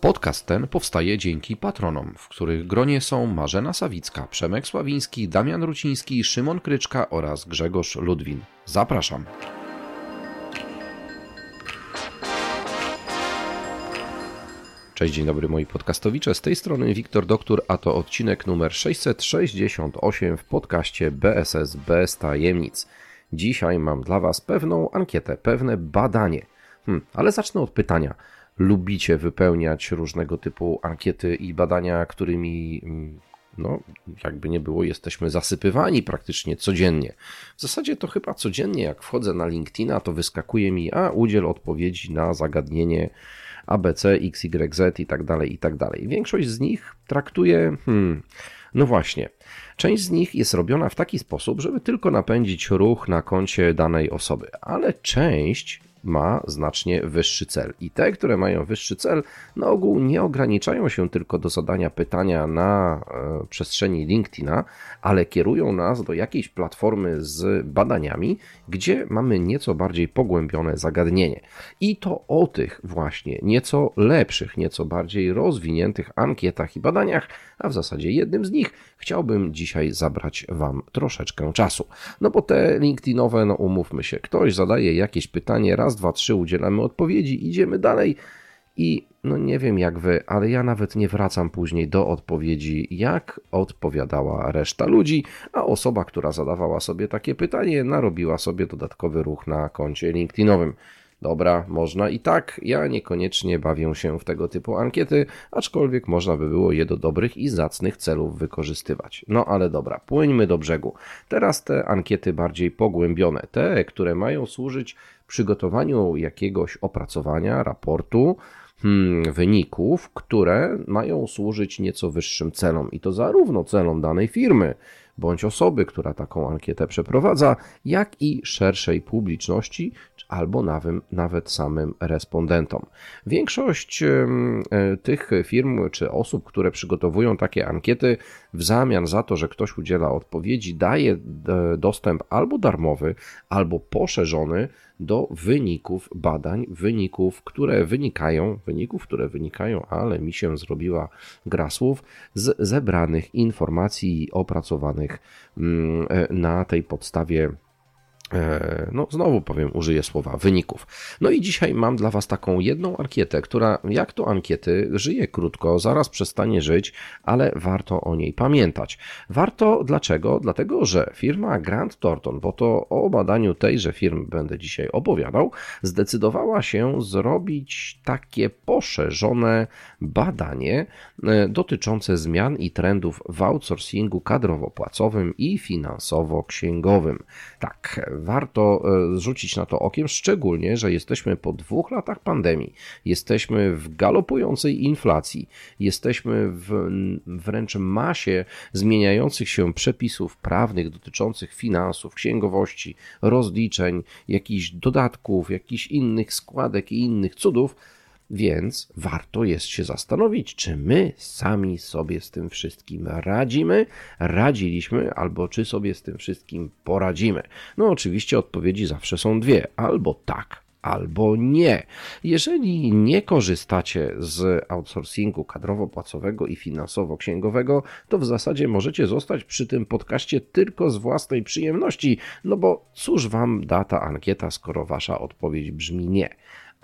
Podcast ten powstaje dzięki patronom, w których gronie są Marzena Sawicka, Przemek Sławiński, Damian Ruciński, Szymon Kryczka oraz Grzegorz Ludwin. Zapraszam. Cześć, dzień dobry moi podcastowicze. Z tej strony Wiktor Doktor, a to odcinek numer 668 w podcaście BSS bez tajemnic. Dzisiaj mam dla Was pewną ankietę, pewne badanie. Hmm, ale zacznę od pytania lubicie wypełniać różnego typu ankiety i badania, którymi mm, no, jakby nie było, jesteśmy zasypywani praktycznie codziennie. W zasadzie to chyba codziennie, jak wchodzę na LinkedIna, to wyskakuje mi, a udziel odpowiedzi na zagadnienie ABC, XYZ i tak dalej, i tak dalej. Większość z nich traktuje, hmm, no właśnie, część z nich jest robiona w taki sposób, żeby tylko napędzić ruch na koncie danej osoby, ale część ma znacznie wyższy cel. I te, które mają wyższy cel, na ogół nie ograniczają się tylko do zadania pytania na e, przestrzeni LinkedIna, ale kierują nas do jakiejś platformy z badaniami, gdzie mamy nieco bardziej pogłębione zagadnienie. I to o tych właśnie nieco lepszych, nieco bardziej rozwiniętych ankietach i badaniach, a w zasadzie jednym z nich chciałbym dzisiaj zabrać Wam troszeczkę czasu. No bo te LinkedInowe, no umówmy się, ktoś zadaje jakieś pytanie, raz, dwa, trzy, udzielamy odpowiedzi, idziemy dalej i no nie wiem jak wy, ale ja nawet nie wracam później do odpowiedzi, jak odpowiadała reszta ludzi, a osoba, która zadawała sobie takie pytanie, narobiła sobie dodatkowy ruch na koncie LinkedInowym. Dobra, można i tak. Ja niekoniecznie bawię się w tego typu ankiety, aczkolwiek można by było je do dobrych i zacnych celów wykorzystywać. No ale dobra, płyńmy do brzegu. Teraz te ankiety bardziej pogłębione, te, które mają służyć przygotowaniu jakiegoś opracowania, raportu, hmm, wyników, które mają służyć nieco wyższym celom i to zarówno celom danej firmy, bądź osoby, która taką ankietę przeprowadza, jak i szerszej publiczności, albo nawet, samym respondentom. Większość e, tych firm czy osób, które przygotowują takie ankiety, w zamian za to, że ktoś udziela odpowiedzi, daje e, dostęp albo darmowy, albo poszerzony do wyników badań, wyników, które wynikają, wyników, które wynikają, ale mi się zrobiła gra słów, z zebranych informacji opracowanych mm, e, na tej podstawie no, znowu powiem, użyję słowa wyników. No i dzisiaj mam dla Was taką jedną ankietę, która, jak to ankiety, żyje krótko, zaraz przestanie żyć, ale warto o niej pamiętać. Warto dlaczego? Dlatego, że firma Grant Thornton, bo to o badaniu tejże firmy będę dzisiaj opowiadał, zdecydowała się zrobić takie poszerzone badanie e, dotyczące zmian i trendów w outsourcingu kadrowo-płacowym i finansowo-księgowym. Tak, warto e, zrzucić na to okiem, szczególnie, że jesteśmy po dwóch latach pandemii, jesteśmy w galopującej inflacji, jesteśmy w wręcz masie zmieniających się przepisów prawnych dotyczących finansów, księgowości, rozliczeń, jakichś dodatków, jakichś innych składek i innych cudów więc warto jest się zastanowić, czy my sami sobie z tym wszystkim radzimy, radziliśmy, albo czy sobie z tym wszystkim poradzimy. No, oczywiście odpowiedzi zawsze są dwie: albo tak, albo nie. Jeżeli nie korzystacie z outsourcingu kadrowo-płacowego i finansowo-księgowego, to w zasadzie możecie zostać przy tym podcaście tylko z własnej przyjemności, no bo cóż wam da ta ankieta, skoro wasza odpowiedź brzmi nie.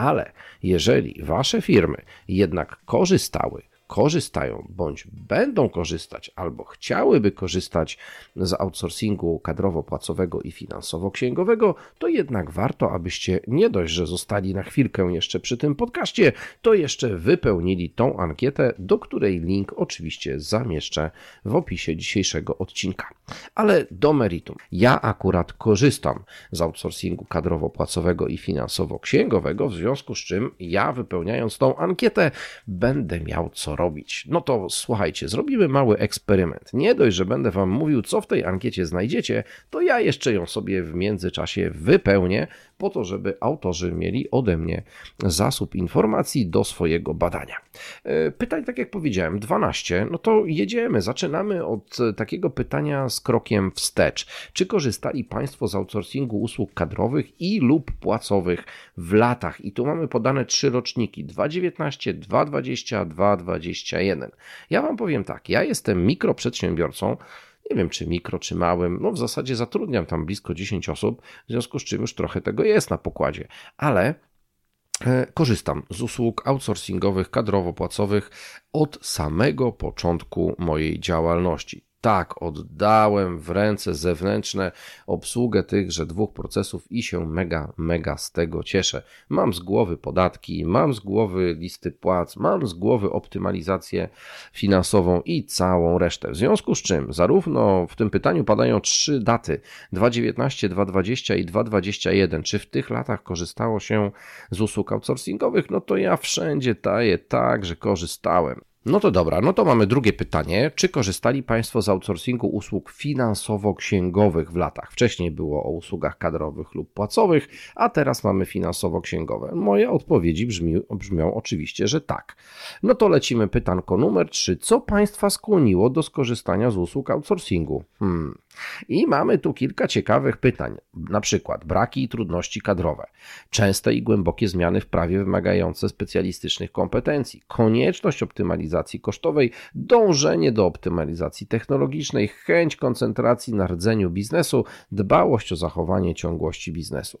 Ale jeżeli wasze firmy jednak korzystały korzystają bądź będą korzystać albo chciałyby korzystać z outsourcingu kadrowo-płacowego i finansowo-księgowego, to jednak warto, abyście nie dość, że zostali na chwilkę jeszcze przy tym podcaście, to jeszcze wypełnili tą ankietę, do której link oczywiście zamieszczę w opisie dzisiejszego odcinka. Ale do meritum. Ja akurat korzystam z outsourcingu kadrowo-płacowego i finansowo-księgowego, w związku z czym ja wypełniając tą ankietę będę miał co robić? No to słuchajcie, zrobimy mały eksperyment. Nie dość, że będę Wam mówił, co w tej ankiecie znajdziecie, to ja jeszcze ją sobie w międzyczasie wypełnię, po to, żeby autorzy mieli ode mnie zasób informacji do swojego badania. E, pytań, tak jak powiedziałem, 12. No to jedziemy. Zaczynamy od takiego pytania z krokiem wstecz. Czy korzystali Państwo z outsourcingu usług kadrowych i lub płacowych w latach? I tu mamy podane trzy roczniki: 2019, 2020, 2021. Ja Wam powiem tak, ja jestem mikroprzedsiębiorcą nie wiem czy mikro, czy małym, no w zasadzie zatrudniam tam blisko 10 osób, w związku z czym już trochę tego jest na pokładzie, ale e, korzystam z usług outsourcingowych, kadrowo-płacowych od samego początku mojej działalności. Tak, oddałem w ręce zewnętrzne obsługę tychże dwóch procesów i się mega, mega z tego cieszę. Mam z głowy podatki, mam z głowy listy płac, mam z głowy optymalizację finansową i całą resztę. W związku z czym, zarówno w tym pytaniu padają trzy daty: 2019, 2020 i 2021. Czy w tych latach korzystało się z usług outsourcingowych? No to ja wszędzie daję tak, że korzystałem. No to dobra, no to mamy drugie pytanie. Czy korzystali Państwo z outsourcingu usług finansowo-księgowych w latach? Wcześniej było o usługach kadrowych lub płacowych, a teraz mamy finansowo-księgowe. Moje odpowiedzi brzmi, brzmią oczywiście, że tak. No to lecimy pytanko numer 3. Co Państwa skłoniło do skorzystania z usług outsourcingu? Hmm. I mamy tu kilka ciekawych pytań, na przykład braki i trudności kadrowe, częste i głębokie zmiany w prawie wymagające specjalistycznych kompetencji, konieczność optymalizacji kosztowej, dążenie do optymalizacji technologicznej, chęć koncentracji na rdzeniu biznesu, dbałość o zachowanie ciągłości biznesu.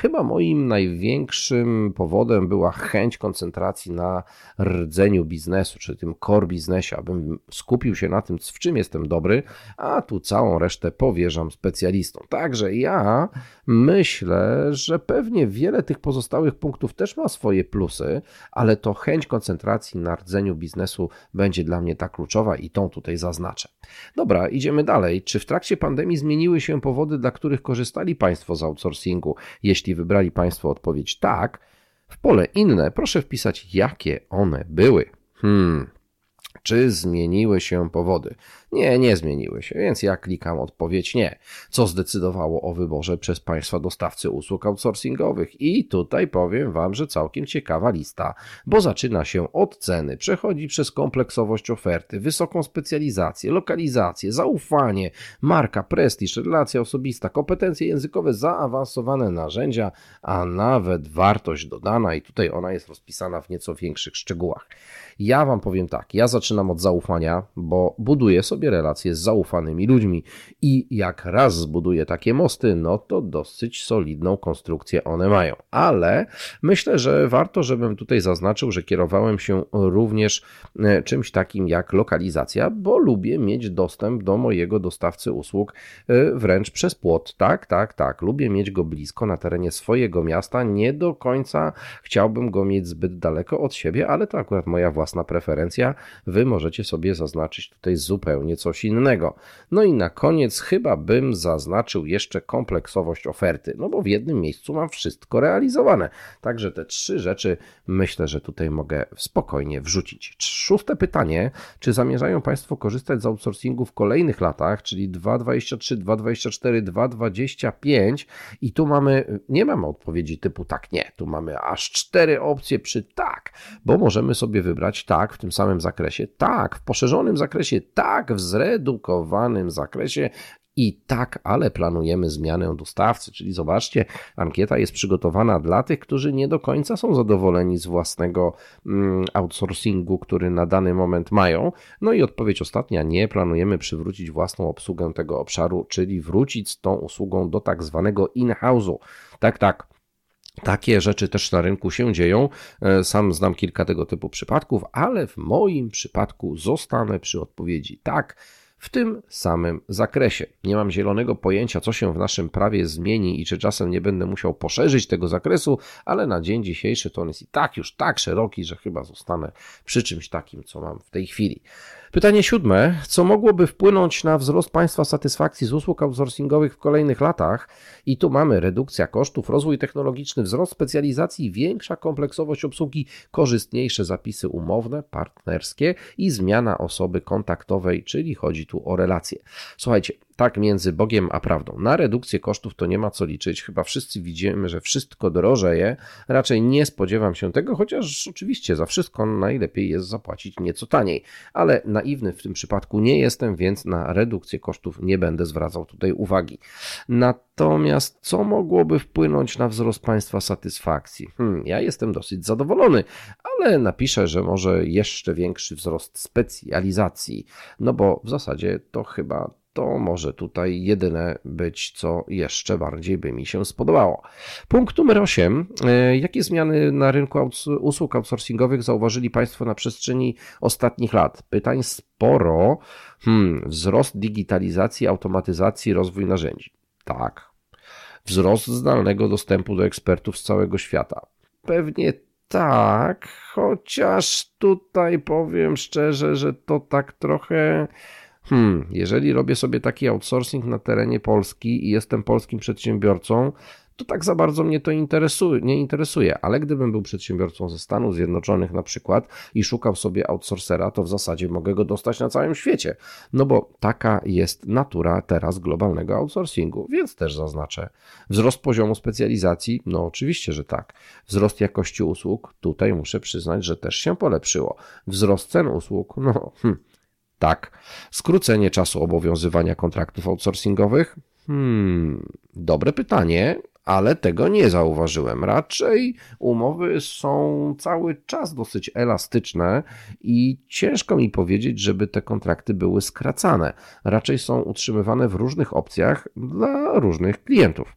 Chyba moim największym powodem była chęć koncentracji na rdzeniu biznesu, czy tym core biznesie, abym skupił się na tym, w czym jestem dobry, a tu całą resztę powierzam specjalistom. Także ja myślę, że pewnie wiele tych pozostałych punktów też ma swoje plusy, ale to chęć koncentracji na rdzeniu biznesu będzie dla mnie ta kluczowa i tą tutaj zaznaczę. Dobra, idziemy dalej. Czy w trakcie pandemii zmieniły się powody, dla których korzystali Państwo z outsourcingu? Jeśli wybrali Państwo odpowiedź tak, w pole inne proszę wpisać, jakie one były. Hmm, czy zmieniły się powody? Nie, nie zmieniły się, więc ja klikam odpowiedź nie, co zdecydowało o wyborze przez Państwa dostawcy usług outsourcingowych. I tutaj powiem Wam, że całkiem ciekawa lista, bo zaczyna się od ceny, przechodzi przez kompleksowość oferty, wysoką specjalizację, lokalizację, zaufanie, marka, prestiż, relacja osobista, kompetencje językowe, zaawansowane narzędzia, a nawet wartość dodana i tutaj ona jest rozpisana w nieco większych szczegółach. Ja Wam powiem tak, ja zaczynam od zaufania, bo buduję sobie sobie relacje z zaufanymi ludźmi i jak raz zbuduje takie mosty, no to dosyć solidną konstrukcję one mają. Ale myślę, że warto, żebym tutaj zaznaczył, że kierowałem się również e, czymś takim jak lokalizacja, bo lubię mieć dostęp do mojego dostawcy usług e, wręcz przez płot. Tak, tak, tak. Lubię mieć go blisko na terenie swojego miasta. Nie do końca chciałbym go mieć zbyt daleko od siebie, ale to akurat moja własna preferencja. Wy możecie sobie zaznaczyć tutaj zupełnie zupełnie coś innego. No i na koniec chyba bym zaznaczył jeszcze kompleksowość oferty, no bo w jednym miejscu mam wszystko realizowane. Także te trzy rzeczy myślę, że tutaj mogę spokojnie wrzucić. Szóste pytanie, czy zamierzają Państwo korzystać z outsourcingu w kolejnych latach, czyli 2.23, 2.24, 2.25 i tu mamy, nie mamy odpowiedzi typu tak, nie, tu mamy aż cztery opcje przy tak, bo możemy sobie wybrać tak w tym samym zakresie, tak, w poszerzonym zakresie, tak, w zredukowanym zakresie i tak, ale planujemy zmianę dostawcy. Czyli zobaczcie, ankieta jest przygotowana dla tych, którzy nie do końca są zadowoleni z własnego mm, outsourcingu, który na dany moment mają. No i odpowiedź ostatnia: nie planujemy przywrócić własną obsługę tego obszaru, czyli wrócić z tą usługą do tak zwanego in-house'u. Tak, tak. Takie rzeczy też na rynku się dzieją. E, sam znam kilka tego typu przypadków, ale w moim przypadku zostanę przy odpowiedzi tak w tym samym zakresie. Nie mam zielonego pojęcia, co się w naszym prawie zmieni i czy czasem nie będę musiał poszerzyć tego zakresu, ale na dzień dzisiejszy to on jest i tak już tak szeroki, że chyba zostanę przy czymś takim, co mam w tej chwili. Pytanie siódme. Co mogłoby wpłynąć na wzrost Państwa satysfakcji z usług outsourcingowych w kolejnych latach? I tu mamy redukcja kosztów, rozwój technologiczny, wzrost specjalizacji, większa kompleksowość obsługi, korzystniejsze zapisy umowne, partnerskie i zmiana osoby kontaktowej, czyli chodzi tu o relacje. Słuchajcie, tak między Bogiem a prawdą. Na redukcję kosztów to nie ma co liczyć. Chyba wszyscy widzimy, że wszystko drożeje. Raczej nie spodziewam się tego, chociaż oczywiście za wszystko najlepiej jest zapłacić nieco taniej. Ale naiwny w tym przypadku nie jestem, więc na redukcję kosztów nie będę zwracał tutaj uwagi. Natomiast co mogłoby wpłynąć na wzrost Państwa satysfakcji? Hmm, ja jestem dosyć zadowolony, ale napiszę, że może jeszcze większy wzrost specjalizacji, no bo w zasadzie to chyba to może tutaj jedyne być, co jeszcze bardziej by mi się spodobało. Punkt numer 8. E, jakie zmiany na rynku usług outsourcingowych zauważyli Państwo na przestrzeni ostatnich lat? Pytań sporo. Hmm, wzrost digitalizacji, automatyzacji, rozwój narzędzi. Tak. Wzrost zdalnego dostępu do ekspertów z całego świata. Pewnie tak, chociaż tutaj powiem szczerze, że to tak trochę. Hmm, jeżeli robię sobie taki outsourcing na terenie Polski i jestem polskim przedsiębiorcą, to tak za bardzo mnie to interesuje, nie interesuje, ale gdybym był przedsiębiorcą ze Stanów Zjednoczonych na przykład i szukał sobie outsourcera, to w zasadzie mogę go dostać na całym świecie, no bo taka jest natura teraz globalnego outsourcingu, więc też zaznaczę. Wzrost poziomu specjalizacji, no oczywiście, że tak. Wzrost jakości usług, tutaj muszę przyznać, że też się polepszyło. Wzrost cen usług, no hm, tak. Skrócenie czasu obowiązywania kontraktów outsourcingowych? Hmm, dobre pytanie ale tego nie zauważyłem. Raczej umowy są cały czas dosyć elastyczne i ciężko mi powiedzieć, żeby te kontrakty były skracane. Raczej są utrzymywane w różnych opcjach dla różnych klientów.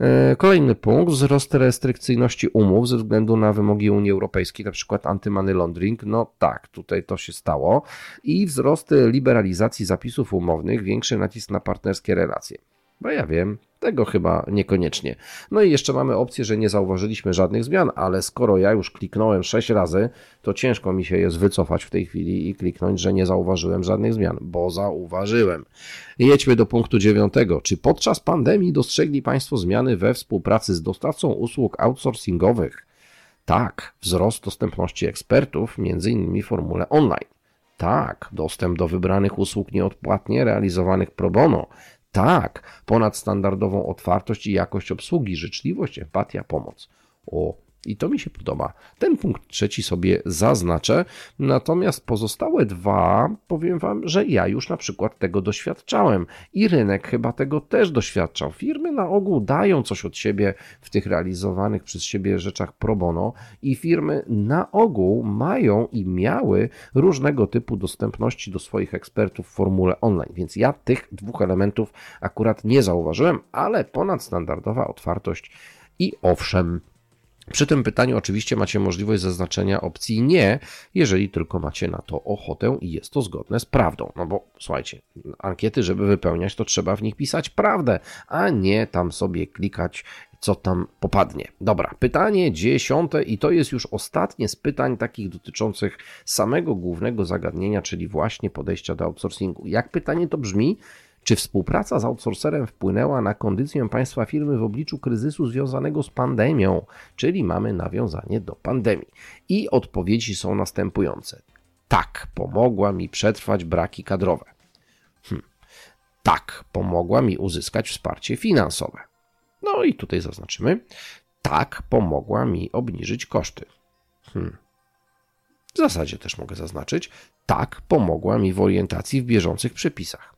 E, kolejny punkt, wzrost restrykcyjności umów ze względu na wymogi Unii Europejskiej, na przykład anty-money laundering. No tak, tutaj to się stało. I wzrost liberalizacji zapisów umownych, większy nacisk na partnerskie relacje. Bo ja wiem, tego chyba niekoniecznie. No i jeszcze mamy opcję, że nie zauważyliśmy żadnych zmian, ale skoro ja już kliknąłem 6 razy, to ciężko mi się jest wycofać w tej chwili i kliknąć, że nie zauważyłem żadnych zmian, bo zauważyłem. Jedźmy do punktu dziewiątego. Czy podczas pandemii dostrzegli Państwo zmiany we współpracy z dostawcą usług outsourcingowych? Tak, wzrost dostępności ekspertów, w formule online. Tak, dostęp do wybranych usług nieodpłatnie realizowanych pro bono. Tak, ponadstandardową otwartość i jakość obsługi, życzliwość, empatia, pomoc. O, i to mi się podoba. Ten punkt trzeci sobie zaznaczę, natomiast pozostałe dwa powiem Wam, że ja już na przykład tego doświadczałem i rynek chyba tego też doświadczał. Firmy na ogół dają coś od siebie w tych realizowanych przez siebie rzeczach pro bono i firmy na ogół mają i miały różnego typu dostępności do swoich ekspertów w formule online, więc ja tych dwóch elementów akurat nie zauważyłem, ale ponadstandardowa otwartość i owszem, przy tym pytaniu oczywiście macie możliwość zaznaczenia opcji nie, jeżeli tylko macie na to ochotę i jest to zgodne z prawdą. No bo słuchajcie, ankiety, żeby wypełniać, to trzeba w nich pisać prawdę, a nie tam sobie klikać co tam popadnie. Dobra, pytanie dziesiąte i to jest już ostatnie z pytań takich dotyczących samego głównego zagadnienia, czyli właśnie podejścia do outsourcingu. Jak pytanie to brzmi? Czy współpraca z outsourcerem wpłynęła na kondycję państwa firmy w obliczu kryzysu związanego z pandemią, czyli mamy nawiązanie do pandemii? I odpowiedzi są następujące. Tak, pomogła mi przetrwać braki kadrowe. Hm. Tak, pomogła mi uzyskać wsparcie finansowe. No i tutaj zaznaczymy. Tak, pomogła mi obniżyć koszty. Hmm. W zasadzie też mogę zaznaczyć. Tak, pomogła mi w orientacji w bieżących przepisach.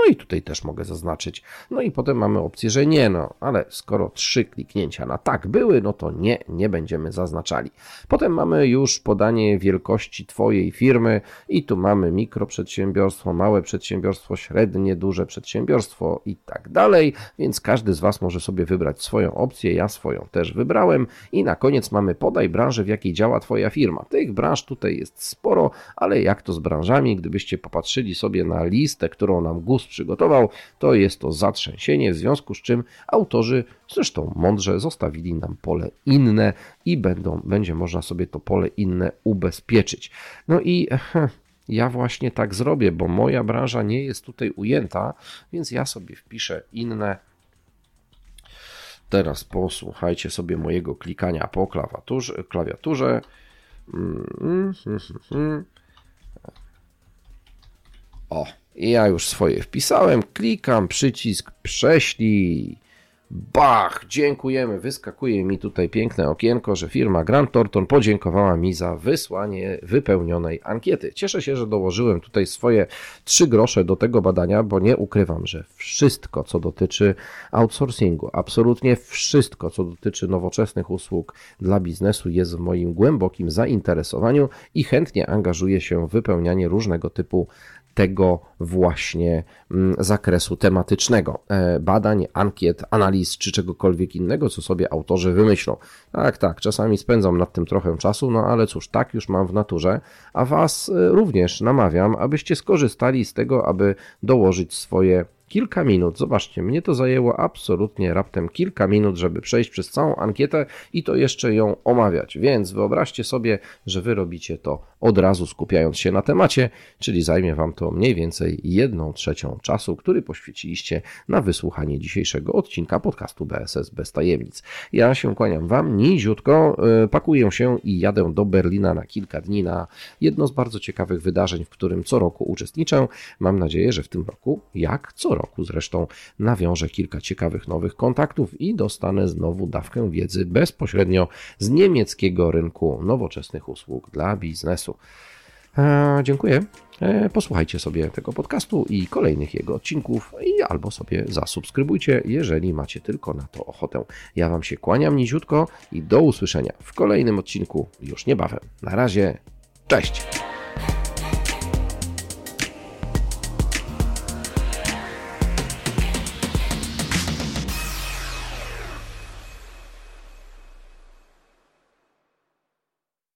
No i tutaj też mogę zaznaczyć. No i potem mamy opcję, że nie, no, ale skoro trzy kliknięcia na tak były, no to nie, nie będziemy zaznaczali. Potem mamy już podanie wielkości Twojej firmy i tu mamy mikroprzedsiębiorstwo, małe przedsiębiorstwo, średnie, duże przedsiębiorstwo i tak dalej, więc każdy z Was może sobie wybrać swoją opcję, ja swoją też wybrałem i na koniec mamy podaj branżę, w jakiej działa Twoja firma. Tych branż tutaj jest sporo, ale jak to z branżami, gdybyście popatrzyli sobie na listę, którą nam GUS przygotował, to jest to zatrzęsienie, w związku z czym autorzy zresztą mądrze zostawili nam pole inne i będą, będzie można sobie to pole inne ubezpieczyć. No i ja właśnie tak zrobię, bo moja branża nie jest tutaj ujęta, więc ja sobie wpiszę inne. Teraz posłuchajcie sobie mojego klikania po klawiaturze. klawiaturze. Mm, Ja już swoje wpisałem, klikam przycisk prześlij. Bach, dziękujemy. Wyskakuje mi tutaj piękne okienko, że firma Grant Thornton podziękowała mi za wysłanie wypełnionej ankiety. Cieszę się, że dołożyłem tutaj swoje trzy grosze do tego badania, bo nie ukrywam, że wszystko, co dotyczy outsourcingu, absolutnie wszystko, co dotyczy nowoczesnych usług dla biznesu, jest w moim głębokim zainteresowaniu i chętnie angażuję się w wypełnianie różnego typu tego właśnie mm, zakresu tematycznego. E, badań, ankiet, analiz czy czegokolwiek innego, co sobie autorzy wymyślą. Tak, tak, czasami spędzam nad tym trochę czasu, no ale cóż, tak już mam w naturze, a Was e, również namawiam, abyście skorzystali z tego, aby dołożyć swoje kilka minut. Zobaczcie, mnie to zajęło absolutnie raptem kilka minut, żeby przejść przez całą ankietę i to jeszcze ją omawiać. Więc wyobraźcie sobie, że wy robicie to od razu skupiając się na temacie, czyli zajmie wam to mniej więcej jedną trzecią czasu, który poświęciliście na wysłuchanie dzisiejszego odcinka podcastu BSS bez tajemnic. Ja się kłaniam wam niziutko, e, pakuję się i jadę do Berlina na kilka dni na jedno z bardzo ciekawych wydarzeń, w którym co roku uczestniczę. Mam nadzieję, że w tym roku, jak co roku, roku zresztą nawiążę kilka ciekawych nowych kontaktów i dostanę znowu dawkę wiedzy bezpośrednio z niemieckiego rynku nowoczesnych usług dla biznesu. E, dziękuję. E, posłuchajcie sobie tego podcastu i kolejnych jego odcinków i albo sobie zasubskrybujcie, jeżeli macie tylko na to ochotę. Ja Wam się kłaniam niziutko i do usłyszenia w kolejnym odcinku już niebawem. Na razie, cześć!